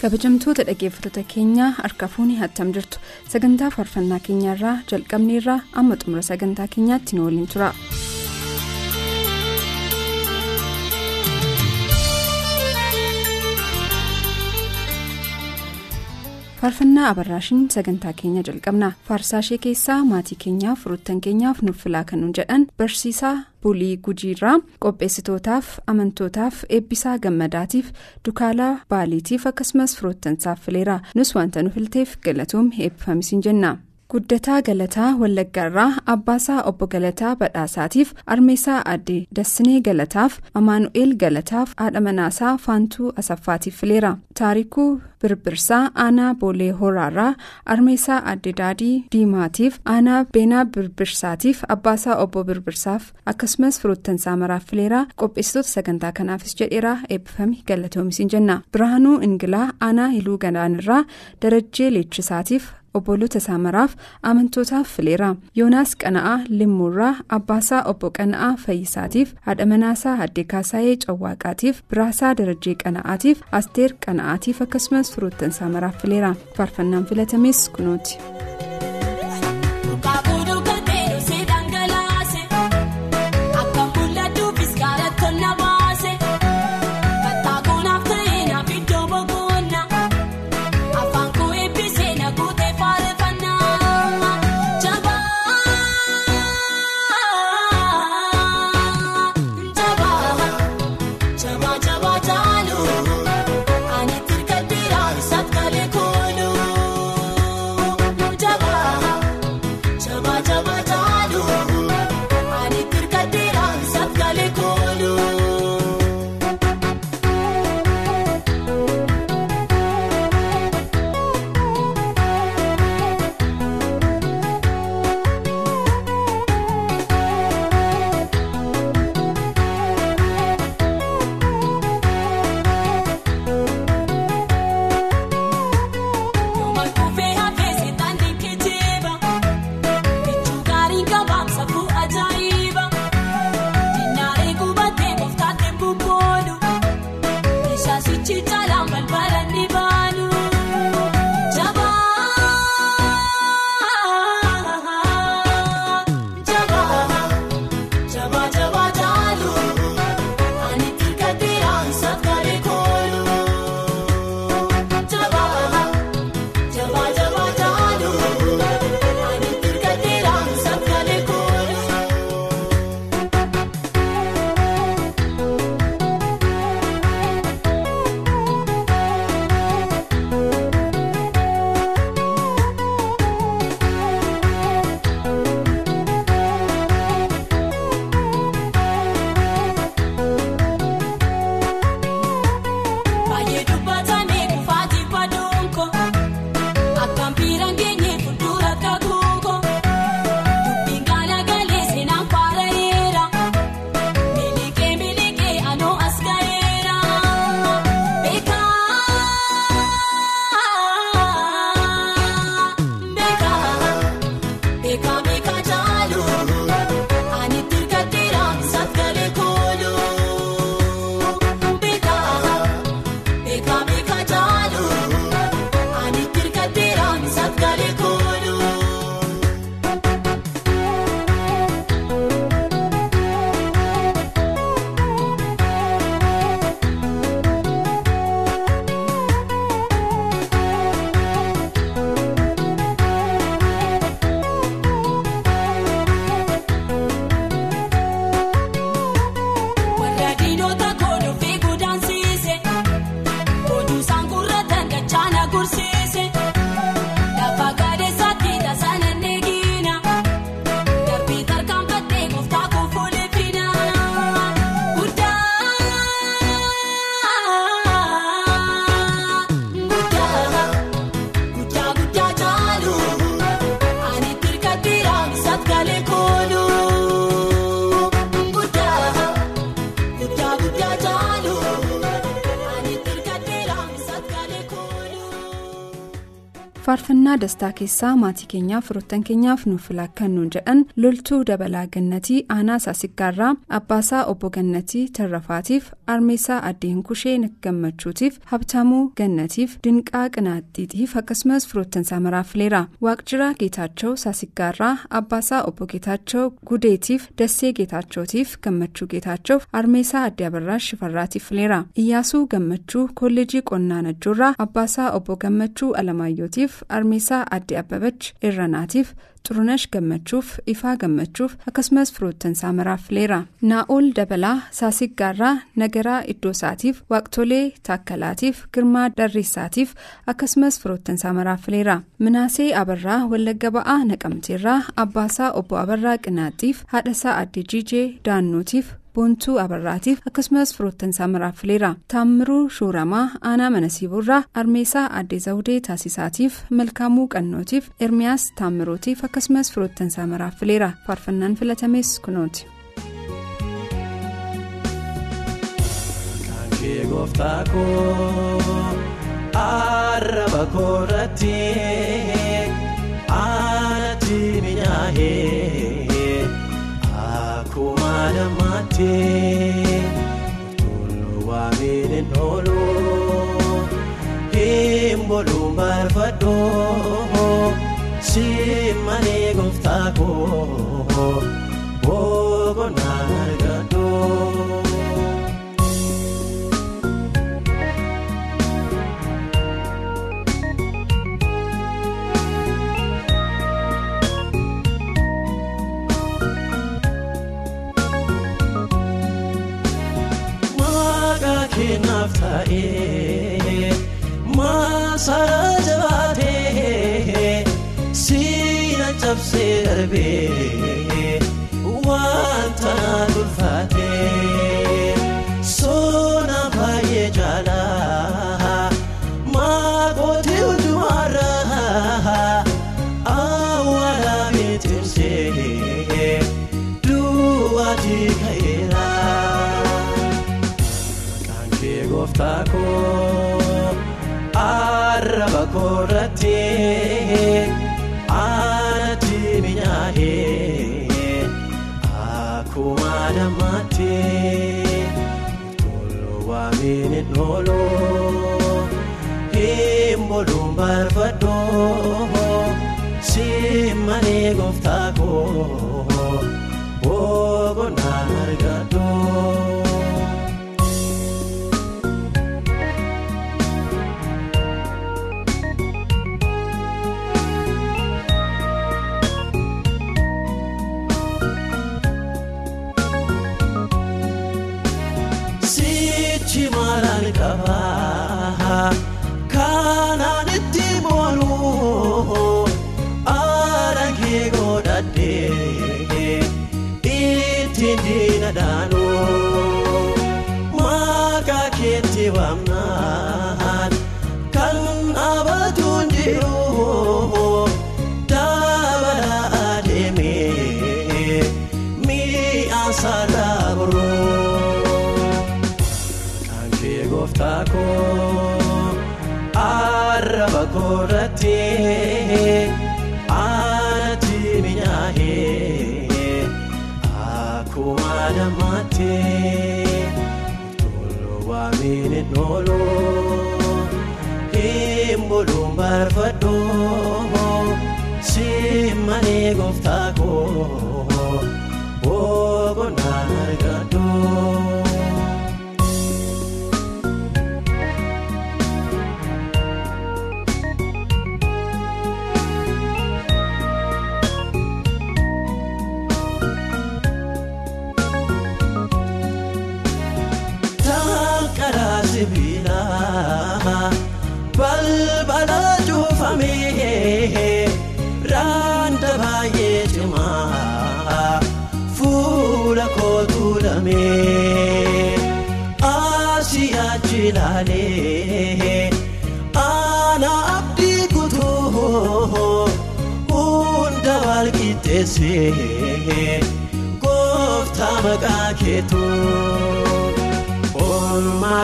Kabajamtoota dhaggeeffattoota keenyaa harka fuunii hattam jirtu sagantaa faarfannaa keenyarraa jalqabneerraa amma xumura sagantaa keenyaatti nu waliin tura. Faarfannaa abarraashin sagantaa keenya jalqabna faarsaashee keessaa maatii keenyaaf firoottan keenyaaf nuuf filaa kan nuun jedhan barsiisaa bulii gujiirraa qopheessitootaaf amantootaaf eebbisaa gammadaatiif dukaalaa baaliitiif akkasumas firoottansaaf fileera nus wanta nu filteef galatoom eebbifamisiin jenna. Guddataa galataa wallaggaarraa abbaasaa obbo galataa badhaasaatiif armeesaa addee dassinee galataaf amaanu'eel galataaf haadha manaasaa faantuu asaffaatiif fileera. Taarikuu birbirsaa aanaa boolee horaarraa armeesaa addee daadii diimaatiif aanaa beenaa birbirsaatiif abbaasaa obbo birbirsaaf akkasumas firoottansaa maraaf fileera. Qopheessitoota sagantaa kanaafis jedheeraa eebbifame galatoomisiin jenna. Birhaanuu ingilaa aanaa hiluu galaanirraa darajjee leechisaatiif. Obbolota isaa maraaf amantootaaf fileera yoonaas qana'aa limmuurraa abbaasaa obbo qana'aa fayyisaatiif haadha manaasaa addee kaasaayee cawwaaqaatiif biraasaa darajjee qana'aatiif asteer qana'aatiif akkasumas firoottansaa maraaf fileera faarfannaan filatames kunuuti. Faarfannaa dastaa keessaa maatii keenyaaf firoottan keenyaaf nuuf filaakkannuun jedhan loltuu dabalaa gannatii aanaa saasiggaarraa abbaasaa obbo gannatii tarrafaatiif armeessaa addeen kushee gammachuutiif habtaamuu gannatiif dinqaa qinaaxxiitiif akkasumas firoottan saamaraaf fileera waaqjiraa geetaachoo saasiggaarraa abbaasaa obbo geetaachoo gudeetiif dassee geetaachootiif gammachuu geetaachoof armeessaa addee abarraash shifarraatiif fileera iyyaasuu gammachuu kolleejii qonnaa najjoorraa abbaasaa obbo gammachuu alamaayyootiif armeessaa addee abbabach irranaatiif xurunash gammachuuf ifaa gammachuuf akkasumas firoottan saamaraaf fileera naa'ol dabalaa saasiggaarraa nagaraa iddoo isaatiif waaqtolee taakkalaatiif girmaa darreessaatiif akkasumas firoottan saamaraaf fileera minaasee abarraa wallagga ba'aa naqamteerraa abbaasaa obbo abarraa qinaaxxiif haadhasaa addee jiijee daannootiif boontuu abarraatiif akkasumas firoottan saamaraaf fileera taammiruu shuuramaa aanaa mana siiboorraa armeessaa addee zawudee taasisaatiif malkaamuu qannootiif ermiyaas taammirootiif akkasumas firoottan saamaraaf fileera faarfannaan filatames kunooti. Akkuma dammaatee toluu waameen ooluu hin booluun barbaadoo simmanii gooftaa koo boqonnaa taa'ee maasaraa jabaatee siina cabsee darbee wanta tulfaatee Gooftaa koo arraba koorratti aanatti minyaa'ee akkuma dammaatti toluu waameen ooluu hin booluun barbaadoo simmanii gooftaa koo boqonnaa argadoo. Godhadhee ittiin diina daanuu maqaa keetti waamnaan booluun barbaadoo simmanii gooftaa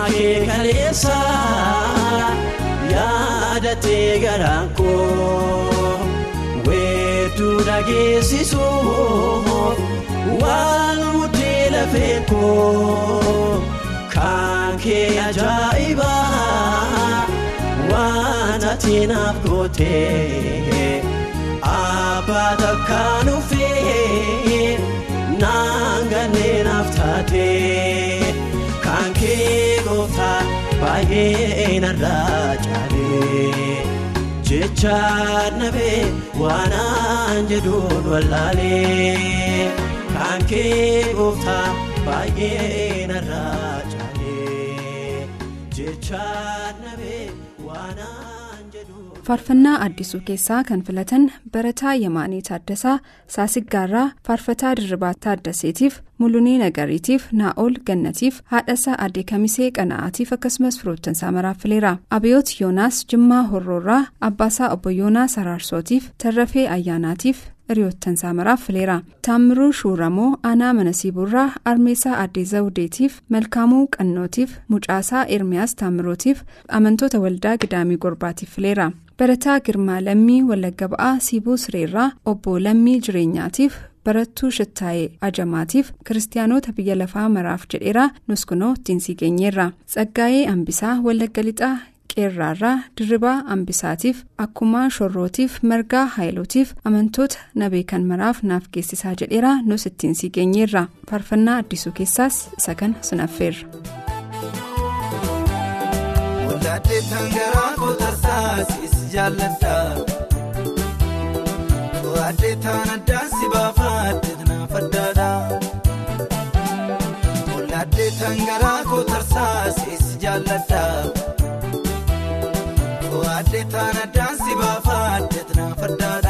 kee kaleessa yaadatee garaan koo weedduu dhageessisu waan mudhii lafee koo kan kee ajaa'iba waan ati naaf gootee abbaa takkaan ufee naangannee naaf taatee kan kee gooftaa baay'ee narraa caalee jecha nabee waanaan jedhuun wallaalee kan kee gooftaa baay'ee narraa caalee jecha nabee waanaan jedhuun. Faarfannaa addisuu keessaa kan filatan barataa yamaanii taaddasaa saasiggaarraa faarfataa dirribaa taaddaseetiif mulunii nagariitiif naa'ol gannatiif haadhasaa addee kamisee qana'aatiif akkasumas firoottansaa maraaffileera. Abiyoot yoonaas jimmaa horroorraa abbaasaa obbo yoonaas araarsootiif tarrafee ayyaanaatiif hiriyoottansaa maraaffileera taammiruu shuuramoo aanaa manasiiburraa armeesaa addee zawudeetiif malkaamuu qannootiif mucaasaa ermiyaas taamirootiif amantoota waldaa gidaamii gorbaatiif fileera. barataa girmaa lammii wallagga ba'aa siibuu sireerraa obbo lammii jireenyaatiif barattuu shittaayee ajamaatiif kiristaanoota biyya lafaa maraaf jedheera nus kunoo ittiin sii geenyeerra tsaggaa'ee ambisaa wallagga lixaa qeerraarraa dirribaa ambisaatiif akkuma shorrootiif margaa haayilotiif amantoota nabee kan maraaf naaf geessisaa jedheera nus ittiin sii geenyeerra faarfannaa addisuu keessaas isa kana sinaffeerra. Tangaraa kootarsaas jaalladha. Waaddee taan addaan si tangaraa jaalladha. Waaddee taan addaan si baafaadde naaf addaadha.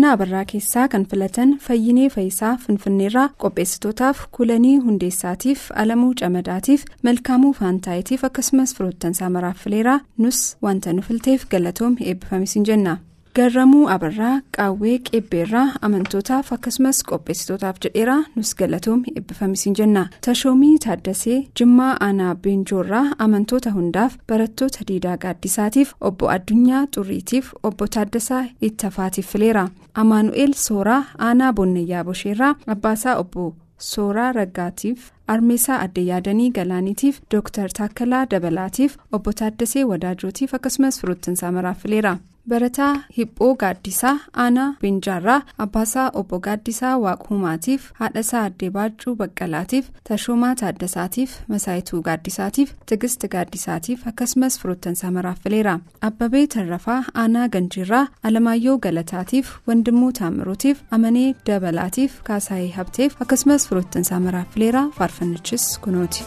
Faarfannaa abarraa keessaa kan filatan fayyinee fayyisaa finfinneerraa qopheessitootaaf kulanii hundeessaatiif alamuu camadaatiif malkaamuu faantaayitiif akkasumas firoottan saamaraaf fileeraa nus wanta nu filteef galatoom eebbifamisiin jenna garramuu abarraa qaawwee qeebbeerraa amantootaaf akkasumas qopheessitootaaf jedheeraa nus galatoom eebbifamisiin jenna tashoomii taaddasee jimmaa aanaa beenjoorraa amantoota hundaaf barattoota diidaa gaaddisaatiif obbo addunyaa xurriitiif obbo taaddasaa ittafaatiif fileera amaanu'eel sooraa aanaa bonnayyaa bosheerraa abbaasaa obbo sooraa raggaatiif armeesaa adda yaadanii galaaniitiif dooktar taakkalaa dabalaatiif obbo taaddasee wadaajotiif akkasumas firoottan saamaraaf fileera. Barataa hiphoo gaaddisaa aanaa beenjaarraa abbaasaa obbo gaaddisaa waaqhumaatiif haadhasaa addee baachuu baqqalaatiif tashoomaa taaddasaatiif masaayituu gaaddisaatiif tigist gaaddisaatiif akkasumas firoottan saamaraaf fileera abbabee tarrafaa aanaa ganjiirraa alamaayyoo galataatiif wandimmoo taamiruutiif amanee dabalaatiif kaasaayee habteef akkasumas firoottan saamaraaf fileera faarfannichis kunooti.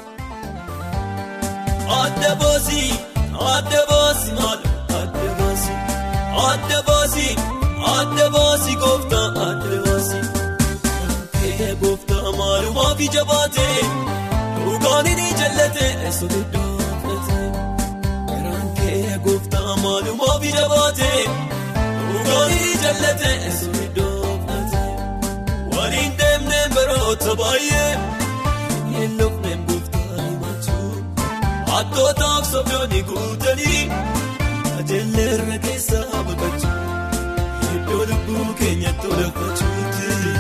Adda boosii adda boosii gooftaa adda boosii kee gooftaa maalumaaf ija baatee dhugaan ni jallate eessoo deddoofate garaan kee gooftaa maalumaaf ija baatee dhugaan ni jallate eessoo deddoofate waliin deemnee baroota baay'ee hin lofneen gooftaa himachuu. Attootaaf sobdoonni guutanii ajeelleerra keessaa keenyatti olafachuuti.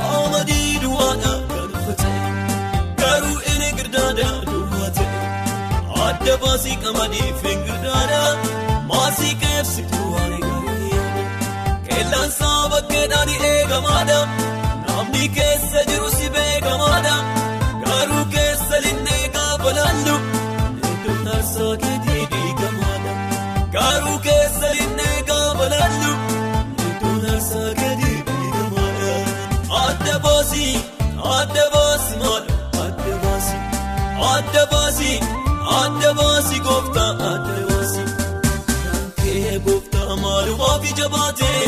Qaamadii duwwaadhaa kan uffate garuu inni girdaadhaa duwwaate adda baasii qamadii fi girdaadhaa. Maasii keefsituu waan eegalee qeellaan saaba keedhaan eegamaadha adda baasii adda baasii gooftaa adda baasii. Gooftaa maalumaaf ija baatee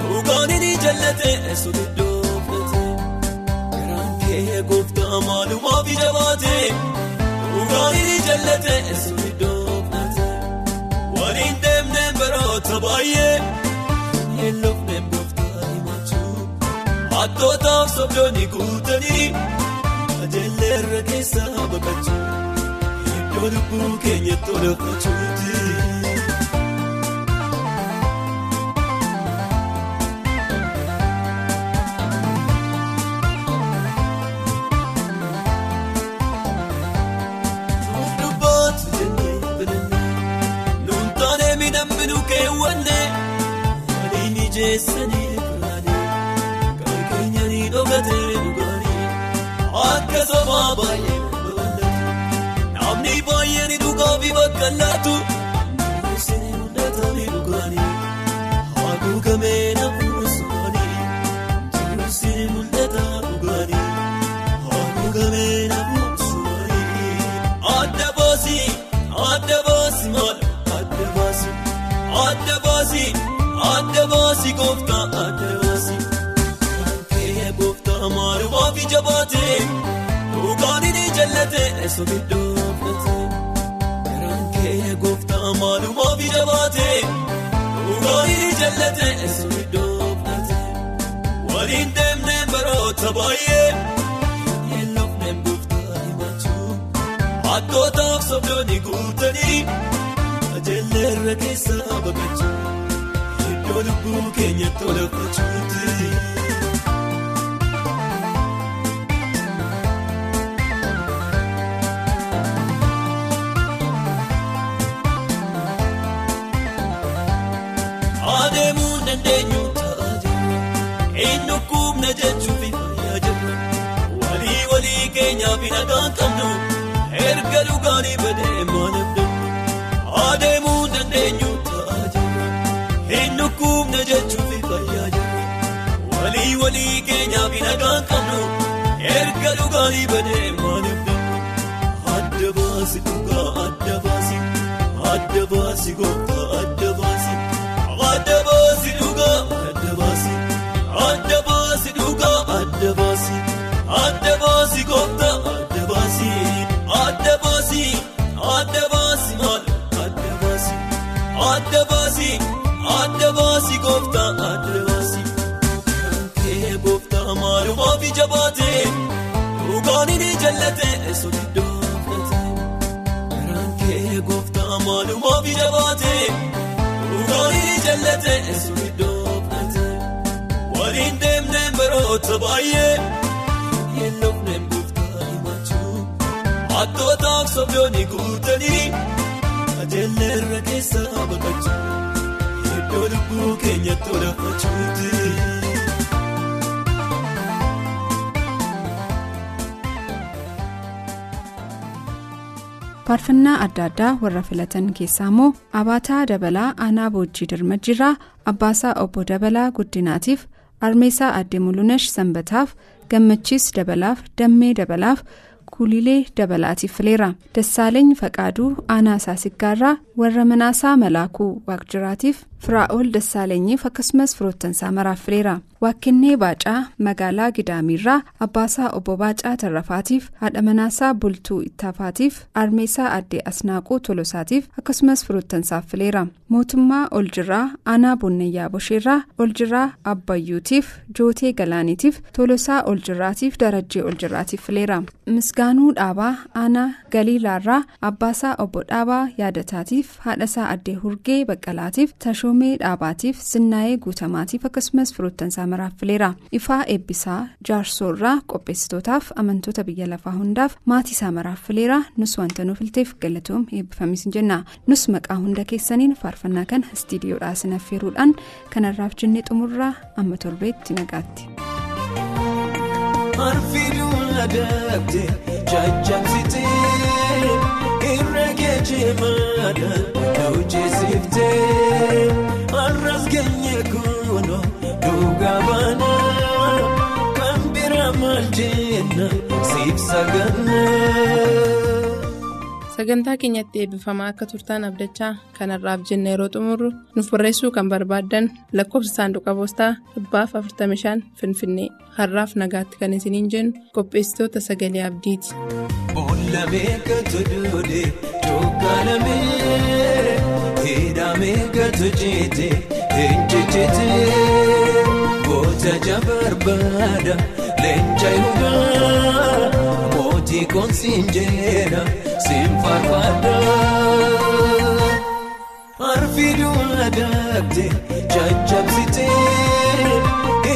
dhugaan ni jallate eessoo deddoofate garaan kee gooftaa maalumaaf ija baatee dhugaan ni jallate eessoo deddoofate waliin deemnee baroota baay'ee hin lofneen gooftaa himachuu attootaaf sobdoonni guutanii ajeelleerra keessaa baqachuu iddoo lubbuu keenyatti olafachuuti. Jeesanii kuraanii kan keenyanii dhogatee dhugaanii akka sobaa baay'ee lallaatu Meeshaan mul'atanii dhugaanii Waaquu kameen afuusumaanii Meeshaan mul'ataa dhugaanii Waaquu kameen afuusumaanii. Adda boosii adda boosii maal adda boosii adda boosii adda boosii gooftaa adda boosii. Kee gooftaa maal waafi jabaatee dhugaanii ni jaallatee eessa bidduu. Dhugaanii jallate sobiddoo fudhate waliin deemnee baroota baay'ee yeelloofneen gooftaa himachuu hattootaaf sobdoonni guutanii ajeelleerra keessaa baqachuu iddoo lubbuu keenyatti olafachuuti. adeemuun dandeenyu ta'a jirra eenyu kuubna jechuuf fayyaa jirra walii walii keenyaaf nagaan qabnu erga dhugaanii badee maanabdu adeemuun dandeenyu ta'a jirra eenyu kuubna jechuuf fayyaa jirra walii walii keenyaaf nagaan qabnu erga dhugaanii badee maanabdu adda baasi dhugaa adda baasi adda baasi gooftaa gooftaa maalumaaf ija baate. Dhugaanii jallate sobiddoo fudhate waliin deemnee baroota baay'ee yeelloofneen gooftaa himachuu hattootaaf sobdoonni guutanii ajeelleerra keessaa baqachuu iddoo lubbuu keenyatti olafachuuti. Faarfannaa adda addaa warra filatan keessaa immoo abaataa dabalaa aanaa boojjii dirmajjiirraa abbaasaa obbo dabalaa guddinaatiif armeesaa addee mulunesh sanbataaf gammachiis dabalaaf dammee dabalaaf kuulilee dabalaatiif fileera dassaaleeny faqaaduu aanaa saasiggaarraa warra manaasaa malaakuu waaqjiraatiif firaa'ol dassaaleenyiif akkasumas firoottansaa maraaf fileera waaqkinnee baacaa magaalaa gidaamiirraa abbaasaa obbo baacaa tarrafaatiif haadha manaasaa bultuu ittaafaatiif armeesaa addee asnaaquu tolosaatiif akkasumas firoottansaaf fileera mootummaa oljirraa aanaa bonnayyaa bosheerraa oljirraa abbayyuutiif jootee galaaniitiif tolosaa oljirraatiif darajjee oljirraatiif fileera misgaanuu dhaabaa aanaa galiilaarraa abbaasaa obbo dhaabaa yaadataatiif haadhasaa addee hurgee baqqalaatiif tashoomee dhaabaatiif sinnaa'ee guutamaatiif akkasumas firoottansaa maraaf fileera ifaa eebbisaa jaarsoorraa qopheessitootaaf amantoota biyya lafaa hundaaf maatii isaa maraaf fileera nus wanta nuuf ilteef galatoom eebbifamis jenna nus maqaa hunda keessaniin faarfannaa kana istiidiyoodhaa sinaffeeruudhaan kanarraaf jennee xumurraa amma torbeetti nagaatti. Arfiiduu addaate jajjabsitee irra geejibaadhaan hojjeesiftee sagantaa keenyatti eebbifamaa akka turtaan abdachaa kanarraaf jenna yeroo xumurru nuuf barreessuu kan barbaaddan lakkoofsa saanduqa poostaa dhibbaaf 45 finfinnee har'aaf nagaatti kan isiniin jennu qopheessitoota sagalee abdiiti. Eenjejjeetee goota jabarbaada leenca mootii koonsiin jeena siin faarfaadha. Arfiiduu adaabde jajjabsitee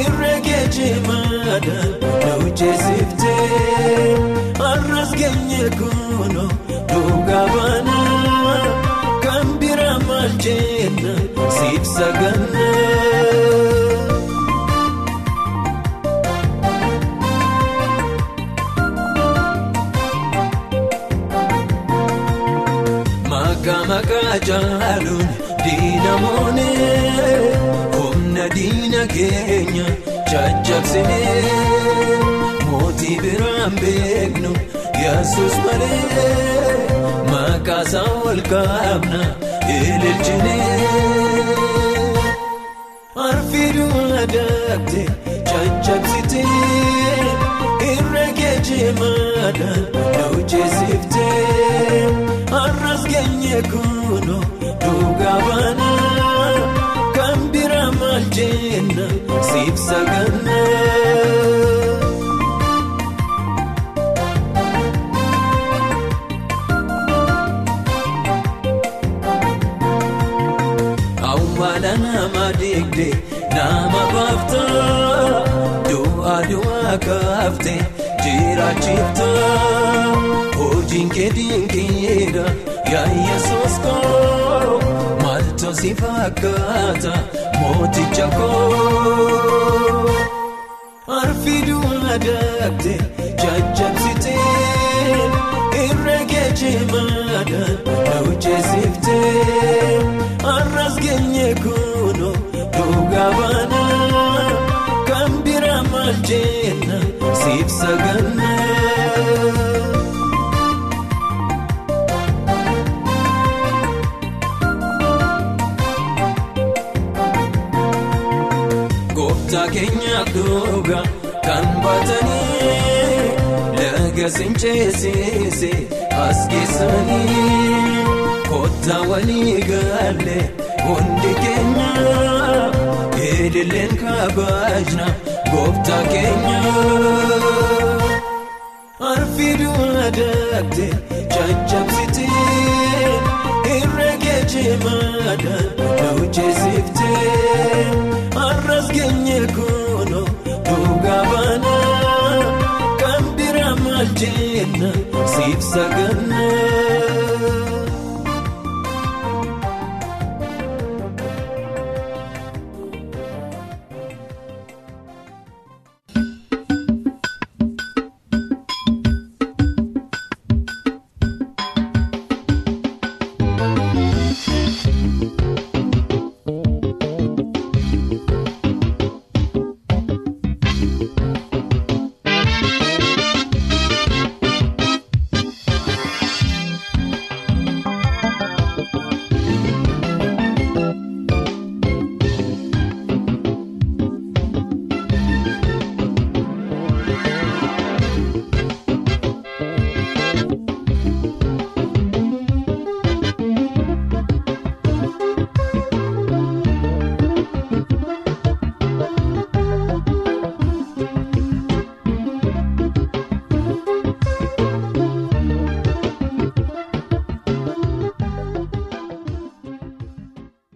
irra geejibaadhaan hojjeesiftee har'as geenye kunoo dhugaa baanaa kan bira maal jenna siif sagannaa. Jajjabsinee mootii biraan beeknu yesus malee maqaa isaa ol kaabna ililchinee. Arfiiduu adaabde jajjabsitee irra geeji cimaadhaan hojjeesiftee har'as geenye kunoo jenna siif saganna. Nama deegdee nama baafta du'a du'a kaafte jiraachifta hojiin kee dinqiidha yaa yesuus maaltu si fakkaata mooticha koo. Arfiiduma daakte jajjabsitee irra geejimaadhaan hojjeesiftee har'as geenye kunoo dhugaa baana kan bira maal jenna siif saganna. Gooftaa keenyaaf dhugaa kan baatanii laga sincheessise as keessanii kottaa walii galee hundi keenya eedilleen kabaajna gooftaa keenya. Arfiiduma daakte jajjabsitee irra geejimaadhaan hojjeesiftee har'as jenna siif saganna.